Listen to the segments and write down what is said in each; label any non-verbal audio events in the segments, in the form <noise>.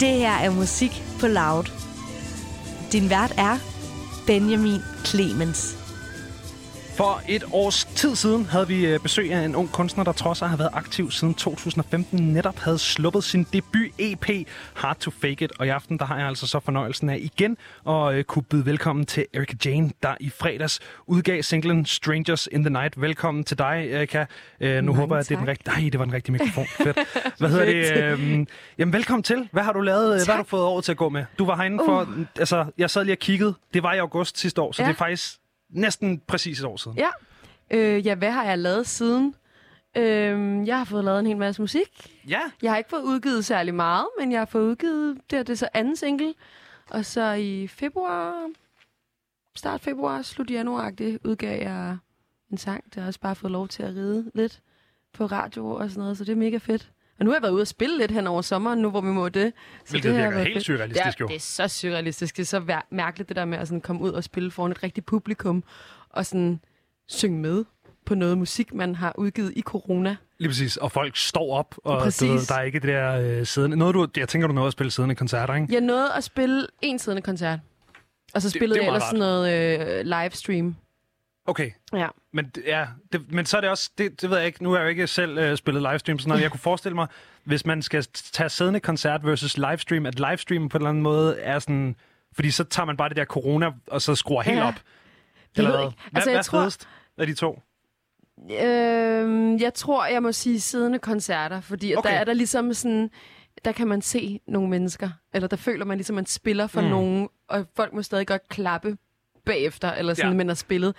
Det her er musik på Loud. Din vært er Benjamin Clemens. For et års tid siden havde vi øh, besøg af en ung kunstner, der trods at have været aktiv siden 2015, netop havde sluppet sin debut-EP Hard to Fake It. Og i aften der har jeg altså så fornøjelsen af igen at øh, kunne byde velkommen til Erika Jane, der i fredags udgav singlen Strangers in the Night. Velkommen til dig, Erika. Øh, nu Mange håber jeg, at det er den tak. rigtige... Nej, det var den rigtige mikrofon. <laughs> Fedt. Hvad hedder det? Øh, jamen, velkommen til. Hvad har du lavet? Hvad har du fået året til at gå med? Du var herinde for... Altså, jeg sad lige og kiggede. Det var i august sidste år, så Ja. det er faktisk næsten præcis et år siden. Ja. Øh, ja, hvad har jeg lavet siden? Øh, jeg har fået lavet en hel masse musik. Ja. Jeg har ikke fået udgivet særlig meget, men jeg har fået udgivet, det, er- det så anden single. Og så i februar, start februar, slut januar udgav jeg en sang, der har også bare fået lov til at ride lidt på radio og sådan noget, så det er mega fedt. Og nu har jeg været ude og spille lidt hen over sommeren, nu hvor vi må det. Så Hvilket det virker helt surrealistisk, ja, jo. det er så surrealistisk. Det er så vær- mærkeligt, det der med at sådan komme ud og spille foran et rigtigt publikum, og sådan synge med på noget musik, man har udgivet i corona. Lige præcis. Og folk står op, og Præcis. du ved, der er ikke det der øh, siddende. Noget, du, jeg tænker, du nåede at spille siddende koncerter, ikke? Jeg nåede at spille en siddende koncert. Og så Det- spillede det er jeg ellers sådan noget øh, livestream. Okay. Ja. Men, ja, det, men så er det også, det, det ved jeg ikke, nu har jeg jo ikke selv øh, spillet livestream, sådan noget. Jeg kunne forestille mig, hvis man skal tage siddende koncert versus livestream, at livestream på en eller anden måde er sådan, fordi så tager man bare det der corona, og så skruer helt Ja. op. Jeg Eller ved hvad? ikke. Hvad, Altså, hvad jeg er tror- fedest af de to? Øh, jeg tror, jeg må sige siddende koncerter, fordi okay. Der er der ligesom sådan, der kan man se nogle mennesker, eller der føler man ligesom, man spiller for Mm. mm. nogen, og folk må stadig godt klappe bagefter, eller sådan, ja. men har spillet.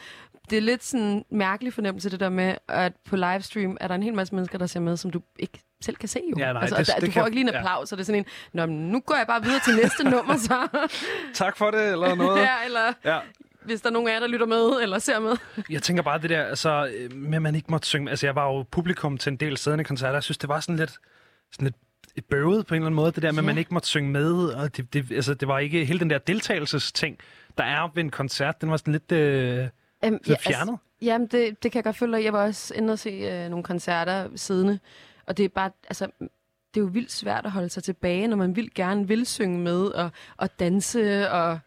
Det er lidt sådan en mærkelig fornemmelse, det der med, at på livestream er der en hel masse mennesker, der ser med, som du ikke selv kan se jo. Ja, nej, altså, det- og der, det du kan- får ikke lige en ja. applaus, så det er sådan en, Nå, men nu går jeg bare videre til næste <laughs> nummer så. Tak for det, eller noget. ja, eller ja. hvis der er nogen af jer, der lytter med, eller ser med. Jeg tænker bare det der, altså, øh, med at man ikke måtte synge. Altså, jeg var jo publikum til en del siddende koncerter. Jeg synes, det var sådan lidt, sådan lidt et bøvet på en eller anden måde, det der med, at Ja. man ikke måtte synge med. Og det, det, altså, det var ikke hele den der deltagelsesting, der er ved en koncert. Den var sådan lidt, øh, Øhm, lidt fjernet. Jamen, det, det kan jeg godt følge. Jeg var også inde og se øh, nogle koncerter siddende, og det er bare, altså, det er jo vildt svært at holde sig tilbage, når man vil gerne vil synge med, og, og danse, og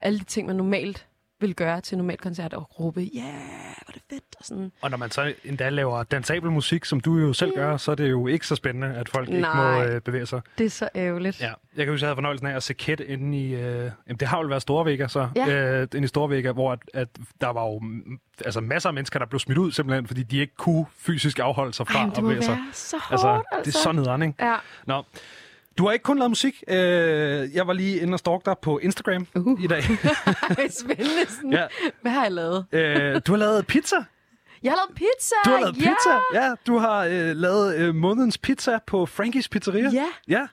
alle de ting, man normalt vil gøre til normal koncert, og råbe, ja, yeah, hvor er det fedt, og sådan. Og når man så endda laver dansabel musik, som du jo selv gør, så er det jo ikke så spændende, at folk ikke må Nej. øh, bevæge sig. Det er så ærgerligt. Ja. Jeg kan huske, jeg havde fornøjelsen af at se Kæt inde i... Øh, jamen, det har vel været Storvega, så. Ja. Øh, inde i Storvega, hvor at, at der var jo altså, masser af mennesker, der blev smidt ud, simpelthen, fordi de ikke kunne fysisk afholde sig fra Ej, at bevæge sig. så hårdt, Altså, altså. det er så nederen, ikke? Ja. Nå. Du har ikke kun lavet musik. Øh, jeg var lige inde og stalke dig på Instagram Uh. i dag. <laughs> Spændende. Sådan. ja. Hvad har jeg lavet? øh, du har lavet pizza. Jeg har lavet pizza! Du har lavet ja! pizza. Ja, du har øh, lavet øh, månedens pizza på Frankies Pizzeria. Ja, Ja.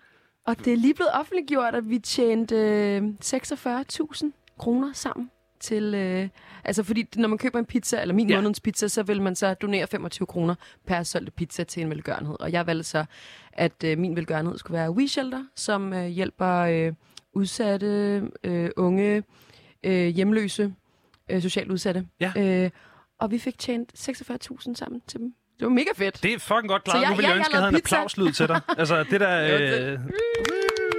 Og det er lige blevet offentliggjort, at vi tjente øh, 46.000 kroner sammen til... Øh, altså fordi når man køber en pizza, eller min Ja. månedens pizza, så vil man så donere 25 kroner per solgte pizza til en velgørenhed. Og jeg valgte så, at øh, min velgørenhed skulle være We Shelter, som øh, hjælper øh, udsatte, øh, unge, øh, hjemløse, øh, socialt udsatte. Ja. Øh, og vi fik tjent 46.000 sammen til dem. Det var mega fedt. Det er fucking godt klaret. Jeg- nu vil jeg jeg ønske, har jeg havde en applauslyd til dig. Altså, det der... <laughs> Øh...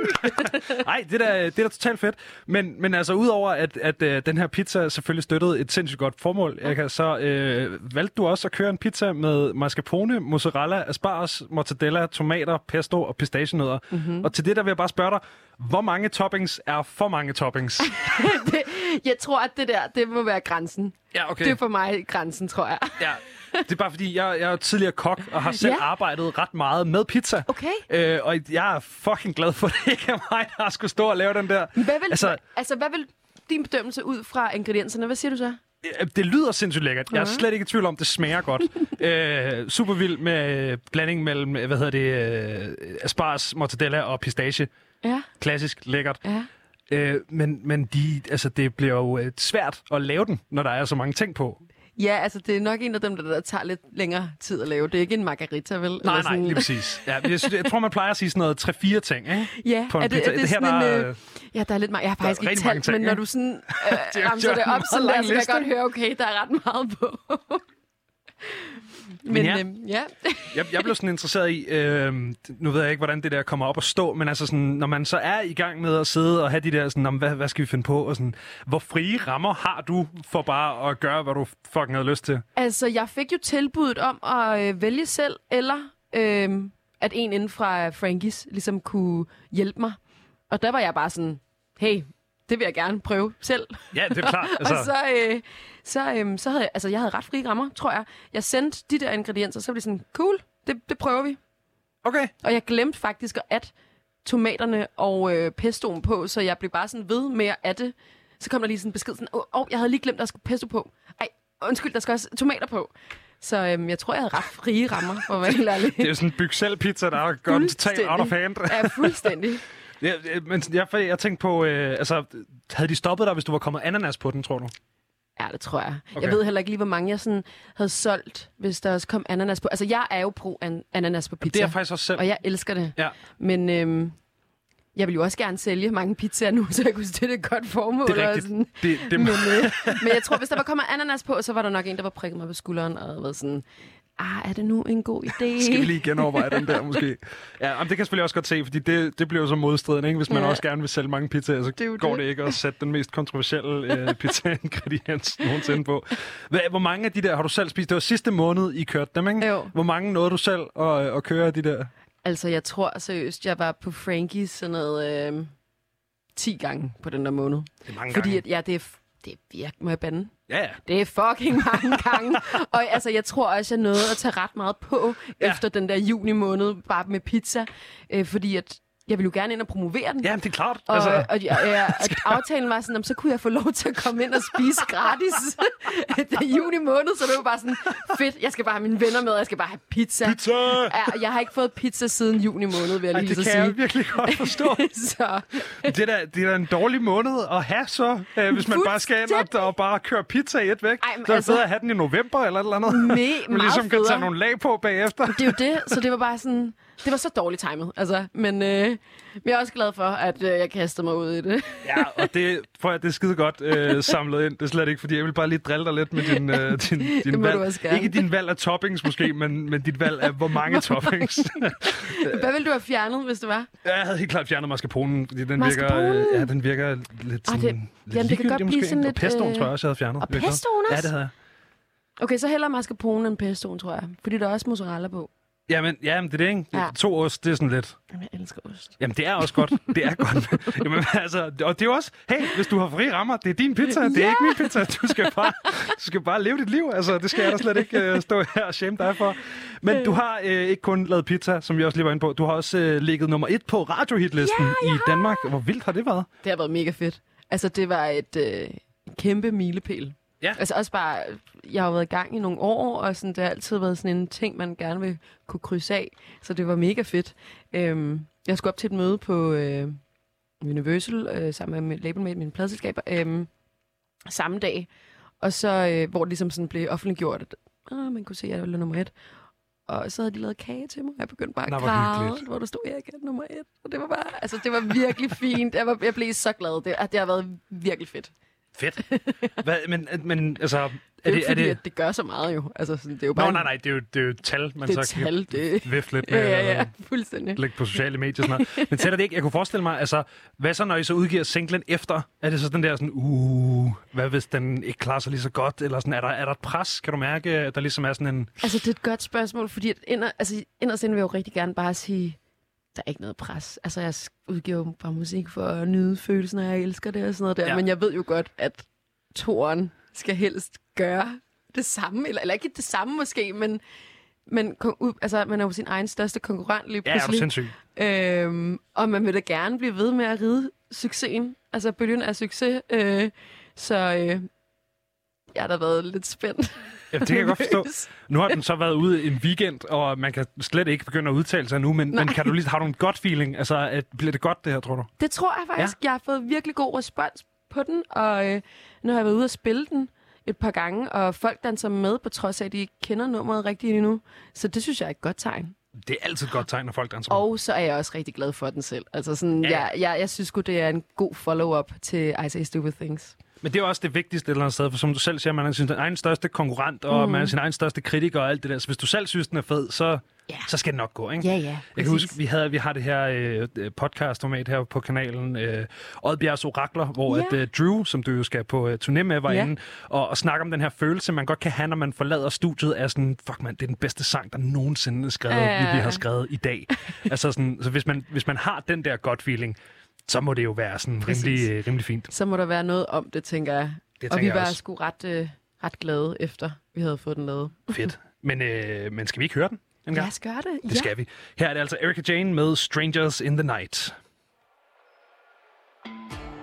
<laughs> Ej, det der, det er da totalt fedt. Men, men altså, udover at, at øh, den her pizza selvfølgelig støttede et sindssygt godt formål, kan, så øh, valgte du også at køre en pizza med mascarpone, mozzarella, asparges, mortadella, tomater, pesto og pistachienødder. Mhm. Mm-hmm. Og til det der vil jeg bare spørge dig, hvor mange toppings er for mange toppings? <laughs> det, jeg tror, at det der, det må være grænsen. ja, okay. Det er for mig grænsen, tror jeg. Ja. Det er bare fordi, jeg, jeg er tidligere kok og har selv Ja. arbejdet ret meget med pizza. Okay. Øh, og jeg er fucking glad for, at <laughs> det ikke er mig, der har skulle stå og lave den der. Hvad vil, Altså- altså, hvad vil din bedømmelse ud fra ingredienserne? Hvad siger du så? Øh, Det lyder sindssygt lækkert. Jeg er slet ikke i tvivl om, det smager godt. <laughs> øh, super vild med blanding mellem, hvad hedder det, øh, asparges, mortadella og pistache. Ja, Klassisk, lækkert. ja. Øh, men men de, altså, det bliver jo øh, svært at lave den, når der er så mange ting på. Ja, altså det er nok en af dem, der, der tager lidt længere tid at lave. Det er ikke en margarita, vel? Nej, Eller nej, sådan- lige præcis. Ja, jeg, synes, jeg tror, man plejer at sige sådan noget 3-4 ting, ikke? Ja, På en er det, er det, Det her, sådan der en... er- Øh, ja, der er lidt meget. Jeg har faktisk ikke talt, ting, men når du sådan <laughs> øh, er- ramser det op, meget sådan lang der, så kan jeg godt høre, okay, der er ret meget på. Men, ja. øhm, ja. <laughs> Jeg, jeg blev sådan interesseret i, øh, nu ved jeg ikke, hvordan det der kommer op og stå, men altså sådan, når man så er i gang med at sidde og have de der sådan, om, hvad, hvad skal vi finde på, og sådan, hvor frie rammer har du for bare at gøre, hvad du fucking havde lyst til? Altså, jeg fik jo tilbuddet om at øh, vælge selv, eller øh, at en inden fra Frankies ligesom kunne hjælpe mig. Og der var jeg bare sådan, hey, det vil jeg gerne prøve selv. Ja, det er klart. <laughs> Altså. Og så, øh, så, øh, så havde jeg, altså, jeg havde ret frie rammer, tror jeg. Jeg sendte de der ingredienser, så var det sådan, cool, det, det prøver vi. okay. Og jeg glemte faktisk at tomaterne og øh, pestoen på, så jeg blev bare sådan ved med at adde. Så kom der lige sådan en besked sådan, åh, oh, jeg havde lige glemt, at der skulle pesto på. Ej, undskyld, der skal også tomater på. Så øhm, jeg tror, jeg havde ret frie rammer, for at være helt ærlig. Det er jo sådan en byg selv pizza, der er gået totalt out of hand. Ja, fuldstændig. <laughs> Ja, men jeg, jeg tænkte på, øh, altså, havde de stoppet dig, hvis du var kommet ananas på den, tror du? Ja, det tror jeg. Okay. Jeg ved heller ikke lige, hvor mange jeg sådan havde solgt, hvis der også kom ananas på. Altså, jeg er jo pro an- ananas på pizza, Det er jeg faktisk også selv. og jeg elsker det. Ja, Men øhm, jeg vil jo også gerne sælge mange pizzaer nu, <laughs> så jeg kunne støtte et godt formål. det er og rigtigt. Sådan. Det, det, Men, øh, men jeg tror, hvis der var kommet ananas på, så var der nok en, der var prikket mig på skulderen og været sådan, ah, er det nu en god idé? <laughs> skal vi lige genoverveje den der, måske. <laughs> Ja, men det kan jeg selvfølgelig også godt se, fordi det, det bliver jo så modstridende, ikke? Hvis man Ja. også gerne vil sælge mange pizzaer, så Det går det. det ikke at sætte den mest kontroversielle <laughs> øh, pizza-ingrediens nogensinde på. Hvad, hvor mange af de der har du selv spist? Det var sidste måned, I kørte dem, ikke? Jo. Hvor mange nåede du selv at, at køre af de der? Altså, jeg tror seriøst, jeg var på Frankies sådan noget øh, 10 gange på den der måned. Det er mange Fordi gange. at, ja, det er, det er virkelig, må jeg bande? Ja, ja. Det er fucking mange <laughs> gange. og altså, jeg tror også, jeg nåede at tage ret meget på Ja. ja. efter den der juni måned, bare med pizza. Øh, fordi at jeg ville jo gerne ind og promovere den. Ja, det er klart. Og, altså, altså, og, ja, og <laughs> aftalen var sådan, om så kunne jeg få lov til at komme ind og spise <laughs> gratis <laughs> det er juni måned, så det var bare sådan, fedt, jeg skal bare have mine venner med, og jeg skal bare have pizza. pizza! Ja, og jeg har ikke fået pizza siden juni måned, vil jeg Ej, lige det så kan sige. jeg virkelig godt forstå. så det, er da, det er da en dårlig måned at have så, øh, hvis man bare skal ind og, og bare køre pizza i et væk. Ej, men så er det altså- bedre at have den i november eller et eller andet. me, Man ligesom kan tage nogle lag på bagefter. Det er jo det, så det var bare sådan... Det var så dårligt timet, altså. Men, øh, jeg er også glad for, at øh, jeg kastede mig ud i det. <laughs> Ja, og det, prøv at, det er skide godt øh, samlet ind. Det er slet ikke, fordi jeg vil bare lige drille dig lidt med din, øh, din, <laughs> din Det valg. Ikke din valg af toppings måske, men, men dit valg af hvor mange <laughs> toppings. Hvad ville du have fjernet, hvis det var? jeg havde helt klart fjernet mascarponen, fordi den virker, øh, ja, den virker lidt, sådan, det- lidt jamen, det kan godt blive sådan Og lidt, pestoen øh, tror jeg også, jeg havde fjernet. og pestoen Ja, også? det havde jeg. Okay, så hellere mascarpone end pestoen, tror jeg. Fordi der er også mozzarella på. Jamen, ja, men det er det, ikke? Ja. To ost, det er sådan lidt... Jamen, jeg elsker ost. Jamen, det er også godt. Det er godt. <laughs> Jamen, altså, og det er jo også, hey, hvis du har fri rammer, det er din pizza, det er Ja. ikke min pizza. Du skal bare, du skal bare leve dit liv. Altså, det skal jeg da slet ikke uh, stå her og shame dig for. Men du har uh, ikke kun lavet pizza, som vi også lige var inde på. Du har også uh, ligget nummer et på radiohitlisten i Danmark. Hvor vildt har det været? Det har været mega fedt. Altså, det var et øh, kæmpe milepæl. Ja. Altså også bare, jeg har jo været i gang i nogle år, og sådan, det har altid været sådan en ting, man gerne vil kunne krydse af. Så det var mega fedt. Øhm, jeg skulle op til et møde på øh, Universal, øh, sammen med labelmate, mine pladselskaber, øh, samme dag. Og så, øh, hvor det ligesom sådan blev offentliggjort, at øh, man kunne se, at jeg var nummer et. Og så havde de lavet kage til mig, og jeg begyndte bare Nå, at græde, hvor der stod, Erik er nummer et. Og det var bare, altså det var virkelig fint. Jeg, var, jeg blev så glad. Det, at det har været virkelig fedt. Fedt. Hvad, men, men altså, er Det er, det... jo Er fordi, det at det gør så meget jo. Altså, sådan, det er jo bare Nå, nej, nej, det er jo, det er jo tal, man det er så tal. Det, kan vifte lidt med. ja, ja, ja, fuldstændig. lægge på sociale medier og sådan noget. Men tæller det ikke? Jeg kunne forestille mig, altså, hvad så, når I så udgiver singlen efter? Er det så den der sådan, uh, hvad hvis den ikke klarer sig lige så godt? Eller sådan, er der, er der et pres? Kan du mærke, at der ligesom er sådan en... Altså, det er et godt spørgsmål, fordi at inder, altså, inderst inde vil jeg jo rigtig gerne bare sige, der er ikke noget pres. Altså, jeg udgiver jo bare musik for at nyde følelsen, og jeg elsker det og sådan noget der. Ja. Ja. Men jeg ved jo godt, at toren skal helst gøre det samme. Eller, eller ikke det samme måske, men, men altså, man er jo sin egen største konkurrent lige Ja, pludselig. sindssyg? Øhm, og man vil da gerne blive ved med at ride succesen. Altså, bølgen er succes. Øh, så øh, jeg har da været lidt spændt. <laughs> Ja, det kan jeg godt forstå. Nu har den så været ude en weekend, og man kan slet ikke begynde at udtale sig nu, men, men kan du lige, har du en godt feeling? Altså, at, bliver det godt, det her, tror du? Det tror jeg faktisk. Ja. Jeg har fået virkelig god respons på den, og øh, nu har jeg været ude og spille den et par gange, og folk danser med, på trods af, at de ikke kender nummeret rigtigt endnu. Så det synes jeg er et godt tegn. Det er altid et godt tegn, når folk danser. Og så er jeg også rigtig glad for den selv. Altså sådan, Ja, jeg, jeg, jeg synes sgu, det er en god follow-up til I Say Stupid Things. Men det er også det vigtigste et eller andet sted, for som du selv siger, man er sin egen største konkurrent, og mm. man er sin egen største kritiker og alt det der. Så hvis du selv synes, den er fed, så, Ja. så skal det nok gå, ikke? Ja, ja. Jeg kan huske, vi, havde, vi har det her øh, podcast-format her på kanalen, øh, Oddbjergs Orakler, hvor Ja. at, øh, Drew, som du jo skal på øh, turné med, var Ja. inde og, og snakke om den her følelse, man godt kan have, når man forlader studiet, af sådan, fuck man, det er den bedste sang, der nogensinde er skrevet, Ja. vi, vi har skrevet i dag. <laughs> altså sådan, så hvis man, hvis man har den der godt feeling, så må det jo være sådan Præcis. rimelig, øh, rimelig fint. Så må der være noget om det, tænker jeg. Det og tænker vi jeg var også. sgu ret, øh, ret glade efter, vi havde fået den lavet. <laughs> Fedt. Men, øh, men skal vi ikke høre den en gang? Lad os gøre det. Det skal vi. Her er det altså Erika Jane med Strangers in the Night. Put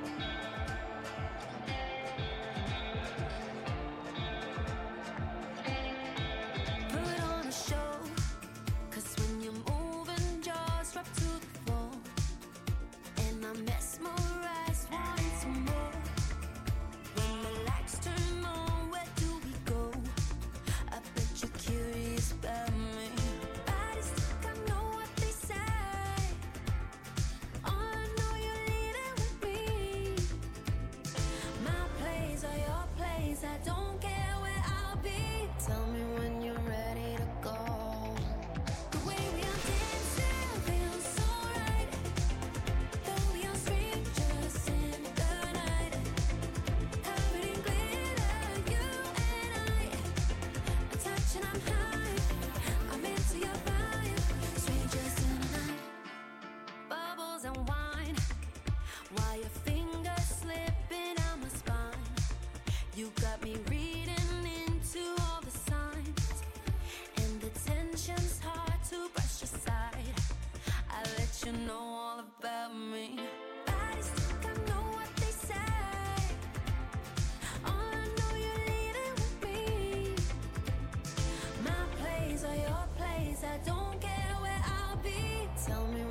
to brush aside. I let you know all about me. Bodies talk, I know what they say. All I know, you're leading with me. My place or your place, I don't care where I'll be. Tell me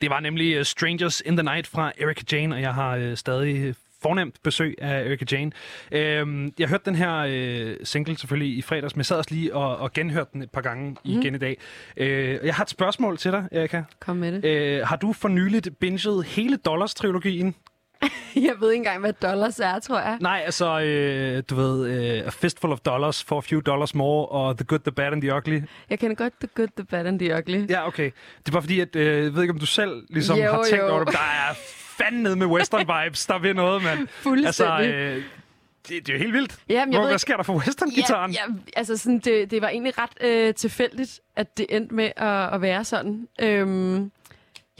Det var nemlig uh, Strangers in the Night fra Erika Jane, og jeg har uh, stadig fornemt besøg af Erika Jane. Øhm, jeg hørte den her øh, single selvfølgelig i fredags, men jeg sad også lige og, og genhørte den et par gange mm. igen i dag. Øh, jeg har et spørgsmål til dig, Erika. Kom med det. Øh, har du for nyligt binget hele Dollars-trilogien? <laughs> Jeg ved ikke engang, hvad dollars er, tror jeg. Nej, altså, øh, du ved, øh, A Fistful of Dollars for a Few Dollars More, og The Good, The Bad and The Ugly. Jeg kender godt The Good, The Bad and The Ugly. Ja, okay. Det er bare fordi, at øh, jeg ved ikke, om du selv ligesom Jo, har tænkt jo. over det. Der er fandme med western vibes, der vil noget, mand. <laughs> Fuldstændig. Altså, øh, det, det er jo helt vildt. Jamen, jeg Hvor, ved hvad sker der for western-gitaren? Ja, ja, altså sådan, det, det var egentlig ret øh, tilfældigt, at det endte med at, at være sådan. Øhm,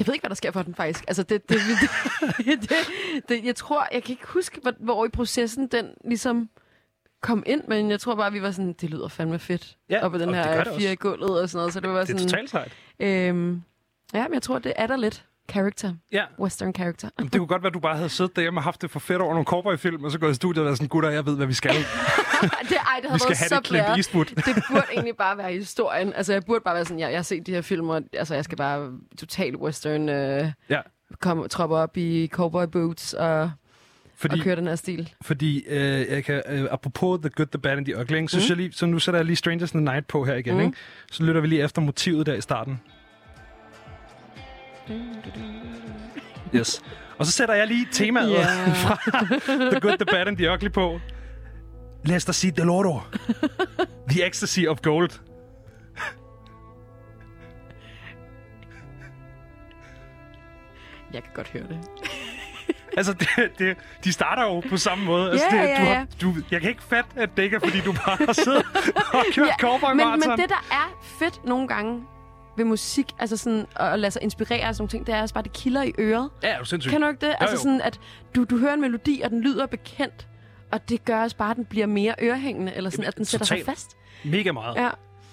jeg ved ikke, hvad der sker for den faktisk. Altså, det, det, det, <laughs> det, det, jeg tror, jeg kan ikke huske, hvor, hvor i processen den ligesom kom ind, men jeg tror bare, vi var sådan, det lyder fandme fedt. Ja, og på den og det her det fire gulvet og sådan noget, så det var Det er sådan... totalt sejt. Øhm, ja, men jeg tror, det er der lidt character. Ja. Western character. Jamen, det kunne godt være, at du bare havde siddet derhjemme og haft det for fedt over nogle cowboy-film, og så gået i studiet og været sådan, gutter, jeg ved, hvad vi skal. <laughs> det, ej, det Vi skal så have det Clint. Eastwood. <laughs> Det burde egentlig bare være historien. Altså, jeg burde bare være sådan, ja, jeg har set de her film, og altså, jeg skal bare total western øh, Ja, komme, troppe op i cowboy boots og, fordi, og køre den her stil. fordi øh, jeg kan, øh, apropos The Good, The Bad and The Ugly, så, Mm. mm. jeg lige, så nu sætter jeg lige Strangers in the Night på her igen. Mm. Ikke? Så lytter vi lige efter motivet der i starten. Yes. Og så sætter jeg lige temaet Ja. <laughs> fra The Good, The Bad and The Ugly på. Lester C. Deloro. The Ecstasy of Gold. Jeg kan godt høre det. Altså, det, det, de starter jo på samme måde. Altså, Ja, det, ja, du ja. har, du, jeg kan ikke fatte, at det ikke er, fordi du bare <laughs> har siddet og kørt ja, cowboy men, men det, der er fedt nogle gange ved musik, altså sådan at lade sig inspirere af sådan nogle ting, det er også bare, det kilder i øret. Ja, er du sindssygt. Kan du ikke det? altså jo. sådan, at du, du hører en melodi, og den lyder bekendt, og det gør også bare, at den bliver mere ørehængende, eller sådan, Jamen, at den sætter sig fast. Mega meget. Ja.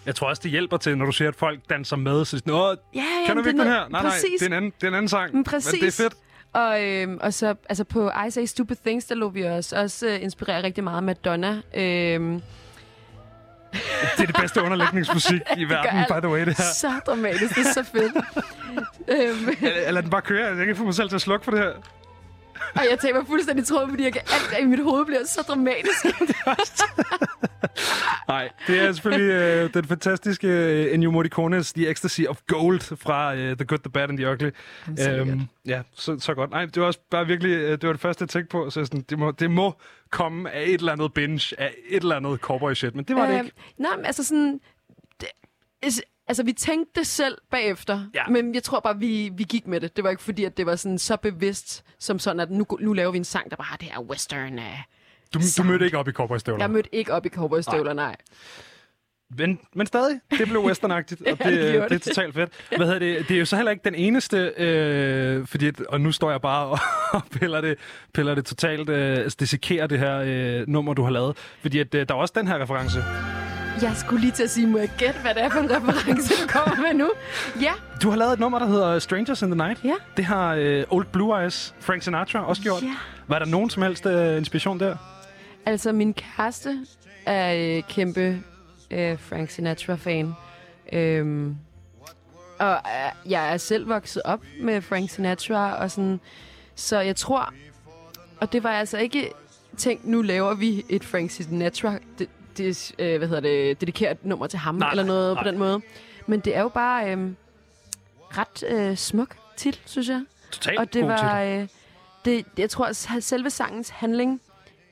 Jeg tror også, det hjælper til, når du ser, at folk danser med. Så sådan, Åh, Ja, ja, kender vi det ikke er den her? Nej, nej, præcis. det er en anden, det er en anden sang. Men præcis. Men det er fedt. Og, øhm, og så altså på I Say Stupid Things, der lå vi os også øh, inspirere rigtig meget af Madonna. Øhm, Det er det bedste underlægningsmusik <laughs> i verden, by the way, det her. så dramatisk, det er så fedt. <laughs> øhm, Eller den bare køre. Jeg kan ikke få mig selv til at slukke for det her. Og jeg taber fuldstændig tråd, fordi jeg kan, alt i mit hoved bliver så dramatisk. <laughs> <laughs> Nej, det er selvfølgelig øh, den fantastiske øh, Ennio Morricone's The Ecstasy of Gold fra øh, The Good, The Bad and The Ugly. Lækkert. ja, så, så godt. Nej, det var også bare virkelig, øh, det var det første, jeg tænkte på. Så sådan, det, må, det må komme af et eller andet binge, af et eller andet cowboy shit, men det var det ikke. Nej, men altså sådan... Det, altså, vi tænkte det selv bagefter, Ja. men jeg tror bare, vi, vi gik med det. Det var ikke fordi, at det var sådan så bevidst, som sådan, at nu, nu laver vi en sang, der bare har det her western. Uh. Du, du sound. mødte ikke op i cowboystøvler. Jeg mødte ikke op i cowboystøvler, nej. Men, men stadig, det blev westernagtigt, <laughs> og Ja, det, det det, det er totalt fedt. Hvad hedder det? Det er jo så heller ikke den eneste, øh, fordi, og nu står jeg bare og, <laughs> og piller, det, piller det totalt, øh, altså dissekerer det her øh, nummer, du har lavet. Fordi at, øh, der er også den her reference. Jeg skulle lige til at sige, må jeg gætte, hvad det er for en reference, du kommer med nu? Ja, Du har lavet et nummer, der hedder Strangers in the Night. Ja. Det har øh, Old Blue Eyes, Frank Sinatra, også gjort. Ja. Var der nogen som helst øh, inspiration der? altså min kæreste er øh, kæmpe øh, Frank Sinatra-fan. Øhm, og øh, jeg er selv vokset op med Frank Sinatra, og sådan, så jeg tror, og det var altså ikke tænkt, nu laver vi et Frank Sinatra, det, det, øh, hvad hedder det, dedikeret nummer til ham, Nej, eller noget nej. på den måde. Men det er jo bare øh, ret øh, smuk titel, synes jeg. Totalt Og det god var, øh, det, jeg tror, at selve sangens handling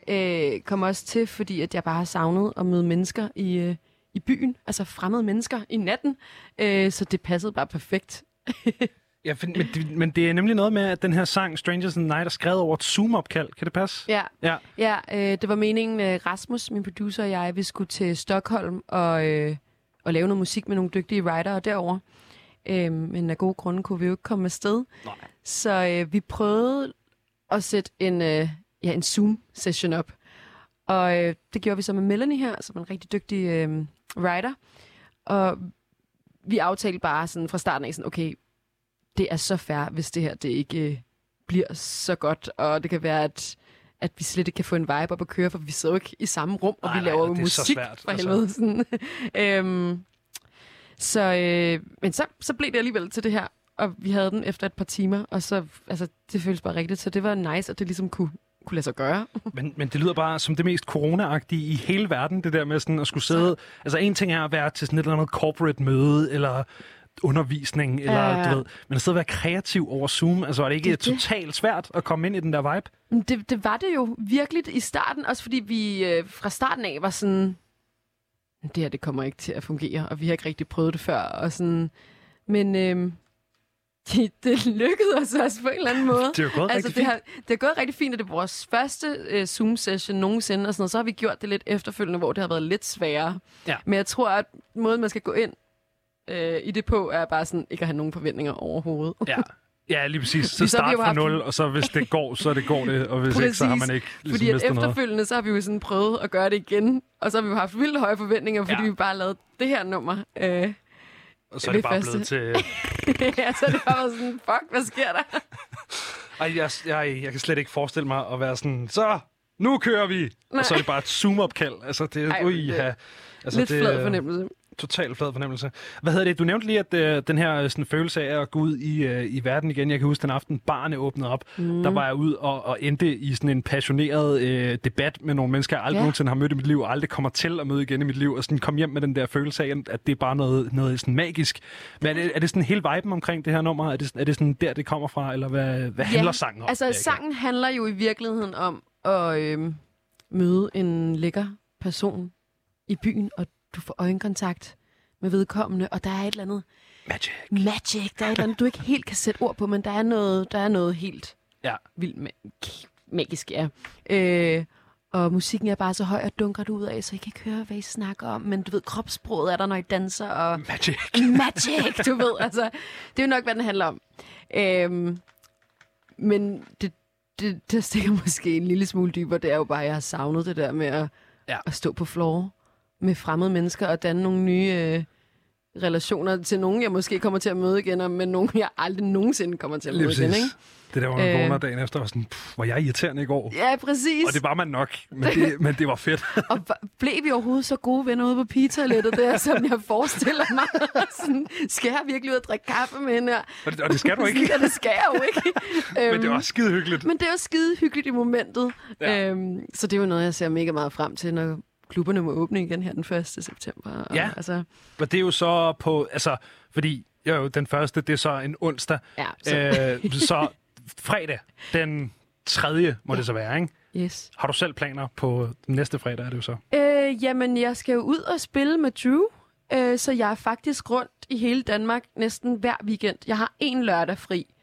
øh, kom også til, fordi at jeg bare har savnet at møde mennesker i, øh, i byen, altså fremmede mennesker i natten, øh, så det passede bare perfekt. <laughs> Ja, men, det, men det er nemlig noget med, at den her sang, Strangers in the Night, er skrevet over et Zoom-opkald. Kan det passe? Ja, Ja. ja øh, det var meningen, øh, Rasmus, min producer og jeg, vi skulle til Stockholm og, øh, og lave noget musik med nogle dygtige writere derovre. Øh, men af gode grunde kunne vi jo ikke komme afsted. Nej. Så øh, vi prøvede at sætte en, øh, ja, en Zoom-session op. Og øh, det gjorde vi så med Melanie her, som er en rigtig dygtig øh, writer. Og vi aftalte bare sådan fra starten af, sådan, okay, det er så fair, hvis det her det ikke øh, bliver så godt. Og det kan være, at, at vi slet ikke kan få en vibe op at køre, for vi sidder jo ikke i samme rum, og Nej, vi nej, laver jo det er så musik svært, for altså. helvede. Sådan. <laughs> øhm, så, øh, men så, så blev det alligevel til det her, og vi havde den efter et par timer, og så, altså, det føltes bare rigtigt, så det var nice, at det ligesom kunne, kunne lade sig gøre. <laughs> Men, men det lyder bare som det mest corona-agtige i hele verden, det der med sådan at skulle sidde... Altså en ting er at være til sådan et eller andet corporate møde, eller undervisning, eller Ja. du ved, men at sidde og være kreativ over Zoom, altså er det ikke Det er det. totalt svært at komme ind i den der vibe? Det, det var det jo virkelig i starten, også fordi vi øh, fra starten af var sådan, det her det kommer ikke til at fungere, og vi har ikke rigtig prøvet det før, og sådan, men øh, <laughs> det, det lykkedes os også på en eller anden <laughs> måde. Det er jo gået altså, rigtig det, fint. har, det har gået rigtig fint, og det er vores første øh, Zoom-session nogensinde, og sådan noget. så har vi gjort det lidt efterfølgende, hvor det har været lidt sværere. Ja. Men jeg tror, at måden, man skal gå ind øh, i det på, er bare sådan, ikke at have nogen forventninger overhovedet. <laughs> Ja. Ja, lige præcis. Så start jo fra nul, og så hvis det går, så det går det, og hvis ikke, så har man ikke ligesom fordi at mistet noget. efterfølgende, så har vi jo sådan prøvet at gøre det igen, og så har vi jo haft vildt høje forventninger, fordi Ja. vi bare lavede det her nummer øh, Og så er Ved det bare første. blevet til... <laughs> ja, så det bare sådan, fuck, hvad sker der? <laughs> Ej, jeg, jeg, jeg kan slet ikke forestille mig at være sådan, så, nu kører vi! Nej. Og så er det bare et zoom-opkald. Altså, det er... Ej, Ui, det- ja. Altså, Lidt det, flad fornemmelse. Total flad fornemmelse. Hvad hedder det? Du nævnte lige, at øh, den her øh, sådan, følelse af at gå ud i, øh, i verden igen. Jeg kan huske, den aften barne åbnede op. Mm. Der var jeg ud og, og endte i sådan en passioneret øh, debat med nogle mennesker, jeg aldrig Ja. ja. nogensinde har mødt i mit liv, og aldrig kommer til at møde igen i mit liv, og sådan kom hjem med den der følelse af, at det er bare noget, noget sådan magisk. Men er det, er det sådan hele viben omkring det her nummer? Er det, er det sådan der, det kommer fra, eller hvad, hvad handler sangen om? Altså, sangen handler jo i virkeligheden om at øh, møde en lækker person i byen, og du får øjenkontakt med vedkommende, og der er et eller andet Magic. magic, der er et eller andet, du ikke helt kan sætte ord på, men der er noget, der er noget helt Ja. vildt ma- magisk, ja. Øh, og musikken er bare så høj og dunker det ud af, så I kan ikke høre, hvad I snakker om. Men du ved, kropssproget er der, når I danser, og Magic. <laughs> magic, du ved. Altså, det er jo nok, hvad den handler om. Øhm, men det, det, det stikker måske en lille smule dybere. Det er jo bare, at jeg har savnet det der med at, Ja. at stå på floor med fremmede mennesker og danne nogle nye øh, relationer til nogen, jeg måske kommer til at møde igen, og med nogen, jeg aldrig nogensinde kommer til at møde igen. Ikke? Det der, hvor man Øh. vågner dagen efter og sådan, pff, var jeg irriterende i går? Ja, præcis. Og det var man nok, men det, <laughs> men det var fedt. <laughs> Og blev vi overhovedet så gode venner ude på pigetoilettet der, <laughs> som jeg forestiller mig? sådan, skal jeg virkelig ud og drikke kaffe med hende? Og det, og det skal du ikke. Ja, det skal jeg jo ikke. Men det var også skide hyggeligt. Men det er jo skide hyggeligt i momentet. Ja. Øhm, så det er jo noget, jeg ser mega meget frem til, når klubberne må åbne igen her den 1. september. Og, Ja. Altså, Og det er jo så på, altså, fordi jo, den første, det er så en onsdag. ja, så, Øh, så fredag, den tredje må Ja. det så være, ikke? yes. Har du selv planer på næste fredag, er det jo så? Øh, jamen, jeg skal jo ud og spille med Drew, øh, så jeg er faktisk rundt i hele Danmark næsten hver weekend. Jeg har en lørdag fri,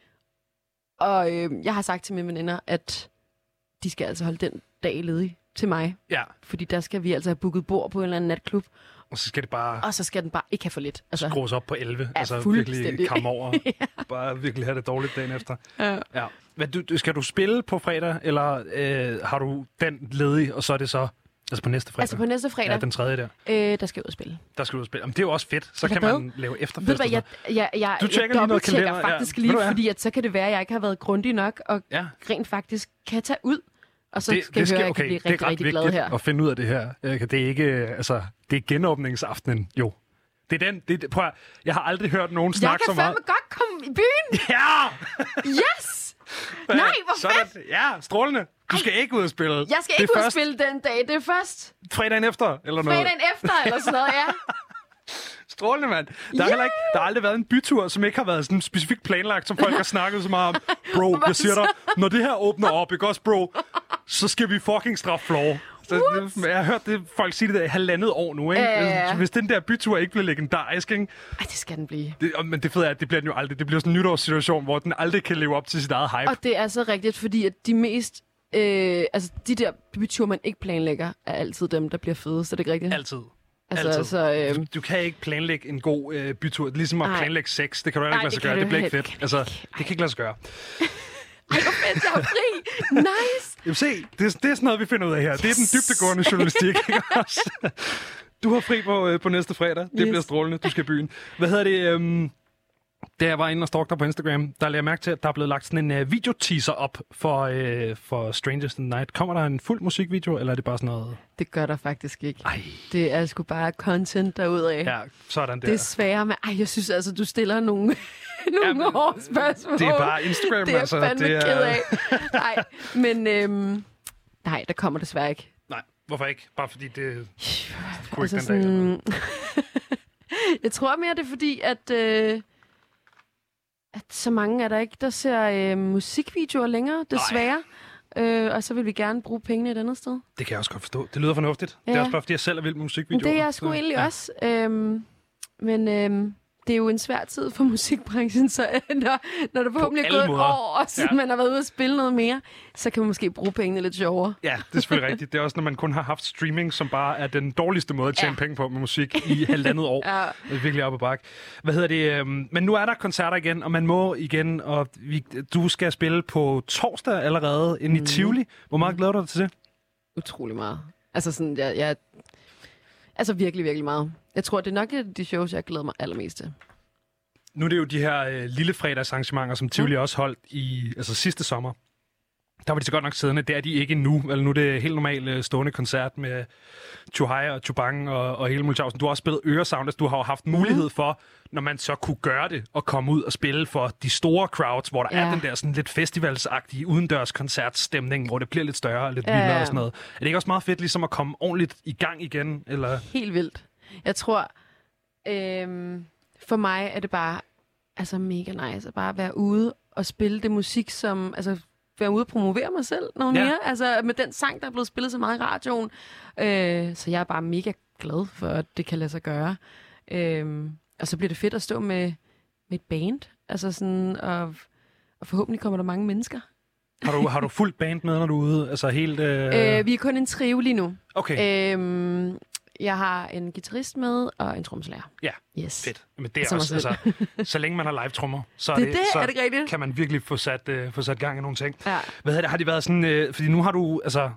og øh, jeg har sagt til mine veninder, at de skal altså holde den dag ledig til mig, Ja, fordi der skal vi altså have booket bord på en eller anden natklub, og så skal det bare og så skal den bare ikke have for lidt. Altså, skrues op på 11. Ja, altså virkelig komme over. <laughs> Bare virkelig have det dårligt dagen efter. ja. Ja. Men du, skal du spille på fredag, eller øh, har du den ledig, og så er det så altså på næste fredag? Altså på næste fredag, Ja, den tredje der. øh, der skal jeg ud og spille. Der skal du ud og spille. Jamen, det er jo også fedt. Så kan hvad? man lave efterfest. Ved du hvad, jeg, jeg, jeg, Du tjekker jeg lige noget kalender, ja. faktisk Ved lige, hvad? fordi at så kan det være, at jeg ikke har været grundig nok, og Ja. rent faktisk kan tage ud. Og så det, skal jeg høre, at jeg kan blive det er rigtig, rigtig glad her. at finde ud af det her. Det er ikke, altså, det er genåbningsaftenen, jo. Det er den, det, er- prøv at, jeg har aldrig hørt nogen Jeg snakke kan så meget. fandme godt komme i byen! <laughs> Ja! Yes! Nej, hvor Sådan. fedt! Ja, strålende. Du skal ikke ud og spille. Jeg skal det ikke ud og spille den dag. Det er først fredagen efter, eller noget. fredagen efter, eller sådan noget, ja. <laughs> Strålende, mand. Der, er heller ikke, der har aldrig været en bytur, som ikke har været sådan specifikt planlagt, som folk har <laughs> snakket så meget om. Bro, jeg siger dig, når det her åbner op, ikke også, bro, så skal vi fucking straffe floor. Så, det- jeg har hørt det, folk sige det der i halvandet år nu, ikke? Så Hvis den der bytur ikke bliver legendarisk, ikke? Ej, det skal den blive. Det, men det fede er, at det bliver den jo aldrig. Det bliver sådan en nytårssituation, hvor den aldrig kan leve op til sit eget hype. Og det er så rigtigt, fordi at de mest... Øh, altså, de der byture, man ikke planlægger, er altid dem, der bliver fede. Så det er ikke rigtigt. Altid. altså, altid. Så, øh, Du, du kan ikke planlægge en god øh, bytur. Ligesom at Nej. planlægge sex. Det kan du heller ikke lade sig gøre. Det bliver ikke fedt. Altså, det kan ikke lade sig gøre. <laughs> ej, hvor fedt, jeg er fri! <laughs> Nice! Jamen se, det er, det er sådan noget, vi finder ud af her. Det er den dybtegående journalistik. ikke også? du har fri på, øh, på næste fredag. Det Yes. bliver strålende. Du skal i byen. Hvad hedder det? Øhm, da jeg var inde og stalkede dig på Instagram, der lagde jeg mærke til, at der er blevet lagt sådan en øh, videoteaser op for, øh, for Strangers in the Night. Kommer der en fuld musikvideo, eller er det bare sådan noget... Det gør der faktisk ikke. Ej, Det er sgu bare content derudaf. ja, sådan der. Det er svære med... Ej, jeg synes altså, du stiller nogle, <laughs> nogle Jamen, hårde spørgsmål. det er bare Instagram, <laughs> Det er altså. fandme det er... ked af. Nej, men... Øhm, nej, der kommer desværre ikke. Nej, hvorfor ikke? Bare fordi det kunne Altså ikke den dag. sådan... <laughs> jeg tror mere, det er fordi, at... Øh, at så mange er der ikke, der ser øh, musikvideoer længere, desværre. Øh, og så vil vi gerne bruge pengene et andet sted. Det kan jeg også godt forstå. Det lyder fornuftigt. Ja. Det er også bare, fordi jeg selv er vild med musikvideoer. det er jeg sgu egentlig ja. også. Øhm, men øhm, det er jo en svær tid for musikbranchen, så øh, når, når der forhåbentlig er alle gået et måder. år, og Ja. man har været ude og spille noget mere, så kan man måske bruge pengene lidt sjovere. Ja, det er selvfølgelig rigtigt. Det er også, når man kun har haft streaming, som bare er den dårligste måde at tjene ja. Penge på med musik i halvandet år. <laughs> Ja. Det er virkelig op ad bakke. Hvad hedder det? øhm, Men nu er der koncerter igen, og man må igen, og vi, du skal spille på torsdag allerede inde Mhm. i Tivoli. Hvor meget glæder du dig til det? Utrolig meget. Altså sådan, jeg, jeg, Altså virkelig, virkelig meget. Jeg tror, det er nok et af de shows, jeg glæder mig allermest til. Nu er det jo de her øh, lille fredagsarrangementer, som Tivoli også holdt i altså sidste sommer. Der var de så godt nok siddende. Det er de ikke nu. Eller nu er det helt normalt øh, stående koncert med Chuhai og Chubang og, og hele Mulchausen. Du har også spillet Øresound, altså du har jo haft mulighed for, når man så kunne gøre det, og komme ud og spille for de store crowds, hvor der ja. Ja. er den der sådan lidt festivalsagtige udendørs koncertstemning, hvor det bliver lidt større og lidt Ja, vildere ja. og sådan noget. Er det ikke også meget fedt ligesom at komme ordentligt i gang igen? Eller? Helt vildt. Jeg tror, øhm, for mig er det bare altså mega nice at bare være ude og spille det musik, som... Altså, være ude og promovere mig selv noget Ja. mere. Altså med den sang, der er blevet spillet så meget i radioen. Øh, så jeg er bare mega glad for, at det kan lade sig gøre. Øh, og så bliver det fedt at stå med, med et band. Altså sådan, og, og forhåbentlig kommer der mange mennesker. Har du, har du fuldt band med, når du er ude? Altså helt... Øh... Øh, vi er kun en trio lige nu. Okay, Øhm, jeg har en guitarist med og en trommeslager. Ja, Yes. fedt. Men det er Som også, altså, <laughs> så længe man har live-trommer, så, er Det så er det rigtigt? kan man virkelig få sat, øh, få sat gang i nogle ting. Ja. Hvad det, har det været sådan, øh, fordi nu har du, altså,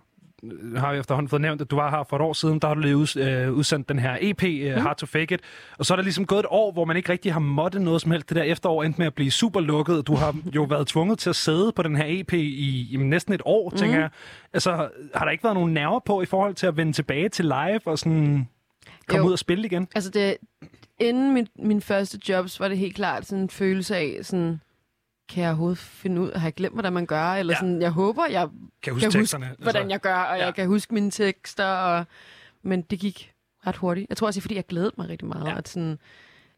har vi efterhånden fået nævnt, at du var her for et år siden, der har du lige ud, øh, udsendt den her EP, øh, Mm. Hard to Fake It, og så er der ligesom gået et år, hvor man ikke rigtig har måttet noget som helst. Det der efterår endte med at blive super lukket. Du har jo <laughs> været tvunget til at sidde på den her EP i, i næsten et år, Mm. tænker jeg. Altså, har der ikke været nogen nerver på i forhold til at vende tilbage til live og sådan komme Jo. ud og spille igen? Altså det, inden min, min første jobs, var det helt klart sådan en følelse af, sådan, kan jeg overhovedet finde ud, har jeg glemt, hvordan man gør? Eller Ja. sådan, jeg håber, jeg Kan huske kan huske, teksterne? Altså, hvordan jeg gør, og ja. jeg kan huske mine tekster. Og, men det gik ret hurtigt. Jeg tror også, fordi jeg glædede mig rigtig meget. Ja. At sådan,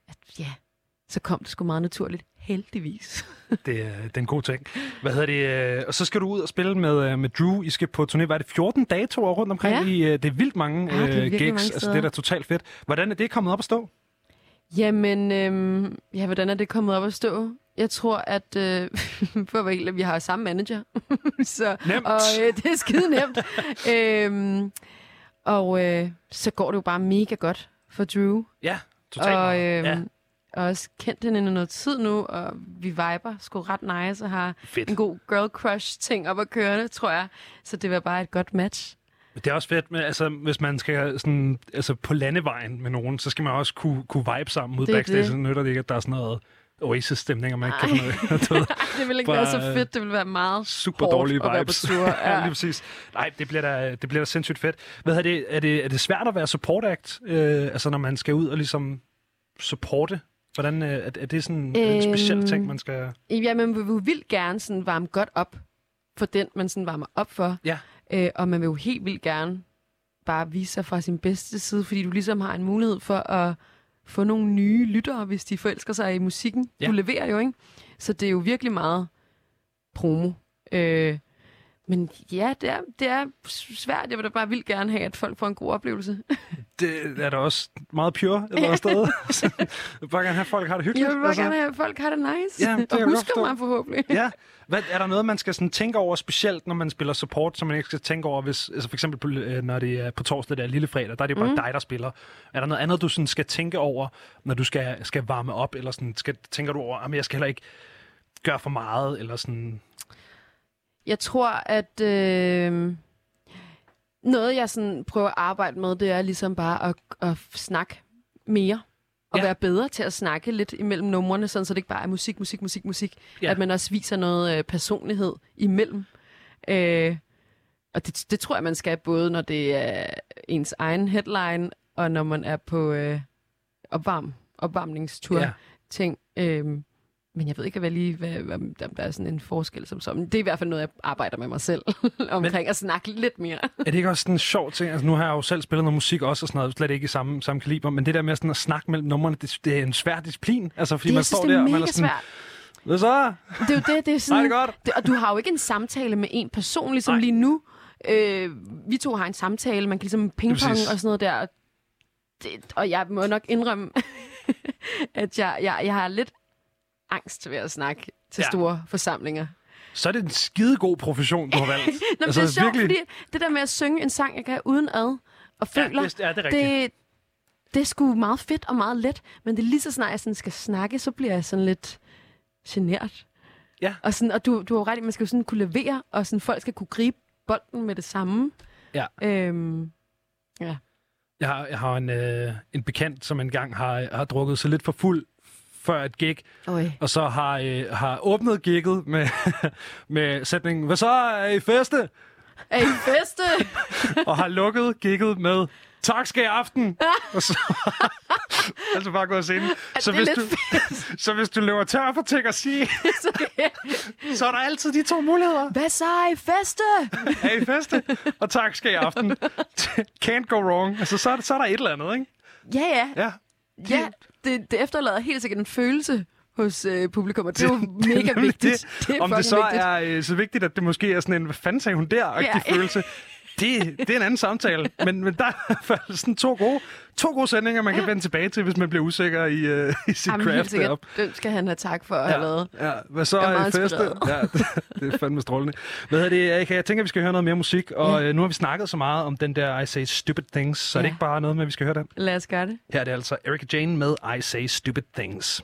at, ja, så kom det sgu meget naturligt. Heldigvis. <laughs> Det, er- det er en god ting. Hvad hedder det? øh, Og så skal du ud og spille med, øh, med Drew. I skal på turné. Hvad er det? 14 datoer rundt omkring? Ja. I, øh, det er vildt mange Ja, det er gigs. mange altså, det er da totalt fedt. Hvordan er det kommet op at stå? Jamen, øhm, ja, hvordan er det kommet op at stå? Jeg tror, at øh, <laughs> for at være helt, vi har samme manager. <laughs> så, Nemt. Og øh, det er skide nemt. <laughs> øhm, og øh, så går det jo bare mega godt for Drew. Ja, totalt. og, øhm, ja, og også kendt hende i noget tid nu, og vi viber sgu ret nice og har fedt. en god girl crush ting op at køre tror jeg. Så det var bare et godt match. Det er også fedt, med, altså, hvis man skal sådan, altså, på landevejen med nogen, så skal man også kunne, kunne vibe sammen er backstage. det. Så nytter det ikke, at der er sådan noget Oasis-stemning, og man ikke kan noget. Det ville ikke Bare, være så fedt. Det ville være meget super hårdt dårlige at være vibes. <laughs> ja, lige præcis. Nej, det bliver da, det bliver da sindssygt fedt. Hvad er det, er det, er det svært at være support act, øh, altså når man skal ud og ligesom supporte? Hvordan, øh, er, er det sådan en speciel Øhm, ting, man skal... Ja, vi vil vildt gerne sådan varme godt op for den, man sådan varmer op for. Ja. Øh, og man vil jo helt vildt gerne bare vise sig fra sin bedste side, fordi du ligesom har en mulighed for at få nogle nye lyttere, hvis de forelsker sig i musikken. Ja. Du leverer jo, ikke? Så det er jo virkelig meget promo. Øh, men ja, det er, det er svært. Jeg vil da bare vildt gerne have, at folk får en god oplevelse. <laughs> Det er da også meget pure et eller andet sted. Så jeg vil bare gerne have, at folk har det hyggeligt. Jeg vil bare gerne have, at folk har det nice. Ja, <laughs> det og husker mig forhåbentlig. Ja. Hvad, er der noget, man skal sådan tænke over specielt, når man spiller support, som man ikke skal tænke over, hvis, altså for eksempel på, øh, når det er på torsdag, der er lille fredag, der er det bare mm. dig, der spiller. Er der noget andet, du sådan skal tænke over, når du skal, skal varme op, eller sådan, skal, tænker du over, at jeg skal heller ikke gøre for meget, eller sådan... Jeg tror, at øh, noget, jeg sådan prøver at arbejde med, det er ligesom bare at, at snakke mere. Og Ja. være bedre til at snakke lidt imellem numrene, sådan så det ikke bare er musik, musik, musik, musik. Ja. At man også viser noget øh, personlighed imellem. Øh, og det, det tror jeg, man skal både, når det er ens egen headline, og når man er på øh, opvarm, opvarmningstur Ja. ting. Øhm, men jeg ved ikke hvad lige, hvad, om der er sådan en forskel som sådan. Det er i hvert fald noget, jeg arbejder med mig selv <laughs> omkring men, at snakke lidt mere. Er det ikke også sådan en sjov ting? Altså, nu har jeg jo selv spillet noget musik også, og sådan noget, slet ikke i samme, samme kaliber, men det der med sådan at snakke mellem numrene, det, det er en svær disciplin. Altså, fordi det, man synes, står er der, og man er sådan, svært. hvad så? Det er jo det, det er <laughs> sådan... Hej, det er godt. Det, og du har jo ikke en samtale med en person, ligesom Nej. lige nu. Øh, vi to har en samtale, man kan ligesom pingpong og sådan noget der. Det, og jeg må nok indrømme, <laughs> at jeg, jeg, jeg har lidt angst ved at snakke til Ja. ja. store forsamlinger. Så er det en skidegod profession, du har <laughs> valgt. Nå, altså, det er sjovt, virkelig. fordi det der med at synge en sang, jeg kan uden ad og føler, Ja, det, ja, det er det, det er sgu meget fedt og meget let, men det er lige så snart, jeg sådan skal snakke, så bliver jeg sådan lidt genert. Ja. Og, sådan, og du, du har jo ret i, man skal jo sådan kunne levere, og sådan, folk skal kunne gribe bolden med det samme. Ja. Øhm, Jeg har, jeg har en, øh, en bekendt, som engang har, har drukket sig lidt for fuld før et gig, Øj. og så har, øh, har åbnet gigget med, <laughs> med sætningen, hvad så er I feste? Er I feste? <laughs> og har lukket gigget med, tak skal i aften. og så <laughs> altså bare gået scenen. Så hvis, du, så hvis du løber tør for ting at sige, så er der altid de to muligheder. Hvad så? Er I feste? Er I feste? Og tak skal i aften. Can't go wrong. Altså, så er, så er der et eller andet, ikke? Ja, ja. Ja. Ja, det, det efterlader helt sikkert en følelse hos øh, publikum, og det er jo <laughs> mega vigtigt. Det. Det er Om det så vigtigt. er øh, så vigtigt, at det måske er sådan en, hvad fanden sagde hun der. Ja. følelse. <laughs> Det, det er en anden samtale. Men, men der er sådan to gode, to gode sætninger, man kan vende tilbage til, hvis man bliver usikker i, øh, i sit Jamen, craft deroppe. Den skal han have tak for at have lavet. Ja, hvad så er meget feste? Ja, det, det er fandme strålende. Hvad hedder det, Erika? Jeg tænker, vi skal høre noget mere musik, og Ja. øh, nu har vi snakket så meget om den der I Say Stupid Things, så er det Ja. ikke bare noget med, at vi skal høre den. Lad os gøre det. Her er det altså Erika Jane med I Say Stupid Things.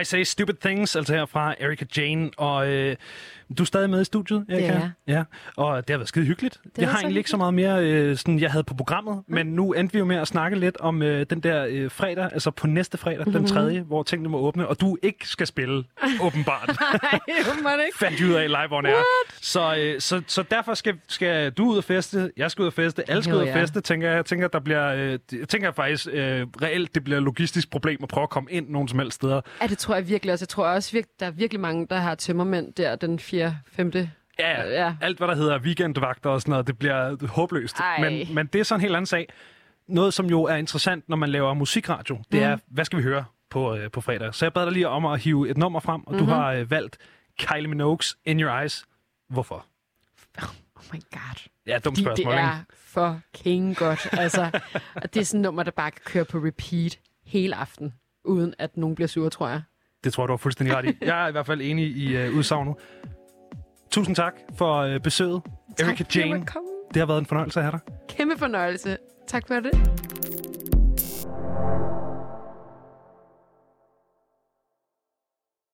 I Say Stupid Things, altså her fra Erika Jane. Og øh, du er stadig med i studiet, Erika? er jeg. Ja, og det har været skide hyggeligt. Det jeg har egentlig ikke så meget mere, øh, sådan, jeg havde på programmet, Mm. men nu endte vi jo med at snakke lidt om øh, den der øh, fredag, altså på næste fredag, Mm-hmm. den tredje, hvor tingene må åbne, og du ikke skal spille, <laughs> åbenbart. Nej, det ikke. fandt ud af live on air. Så, øh, så, så derfor skal, skal du ud og feste, jeg skal ud og feste, alle skal Jo, ud og ja. feste, tænker jeg. Jeg tænker, der bliver, øh, jeg tænker faktisk øh, reelt, det bliver et logistisk problem at prøve at komme ind nogen som helst steder. Ja, det tror jeg virkelig også. Jeg tror også, der er virkelig mange, der har tømmermænd der den 4. 5. Ja, Ja. alt hvad der hedder weekendvagter og sådan noget, det bliver håbløst. Ej. Men, men det er sådan en helt anden sag. Noget, som jo er interessant, når man laver musikradio, det Mm. er, hvad skal vi høre på, øh, på fredag? Så jeg bad dig lige om at hive et nummer frem, og mm-hmm. du har øh, valgt Kylie Minogue's In Your Eyes. Hvorfor? <laughs> Oh my god. Ja, dumt Fordi spørgsmål, det er fucking godt. Altså, og det er sådan et nummer, der bare kan køre på repeat hele aften, uden at nogen bliver sur, tror jeg. Det tror jeg, du har fuldstændig ret i. Jeg er i hvert fald enig i øh, udsagnet. Tusind tak for øh, besøget, tak, Erika Jane. Det har været en fornøjelse at have dig. Kæmpe fornøjelse. Tak for det.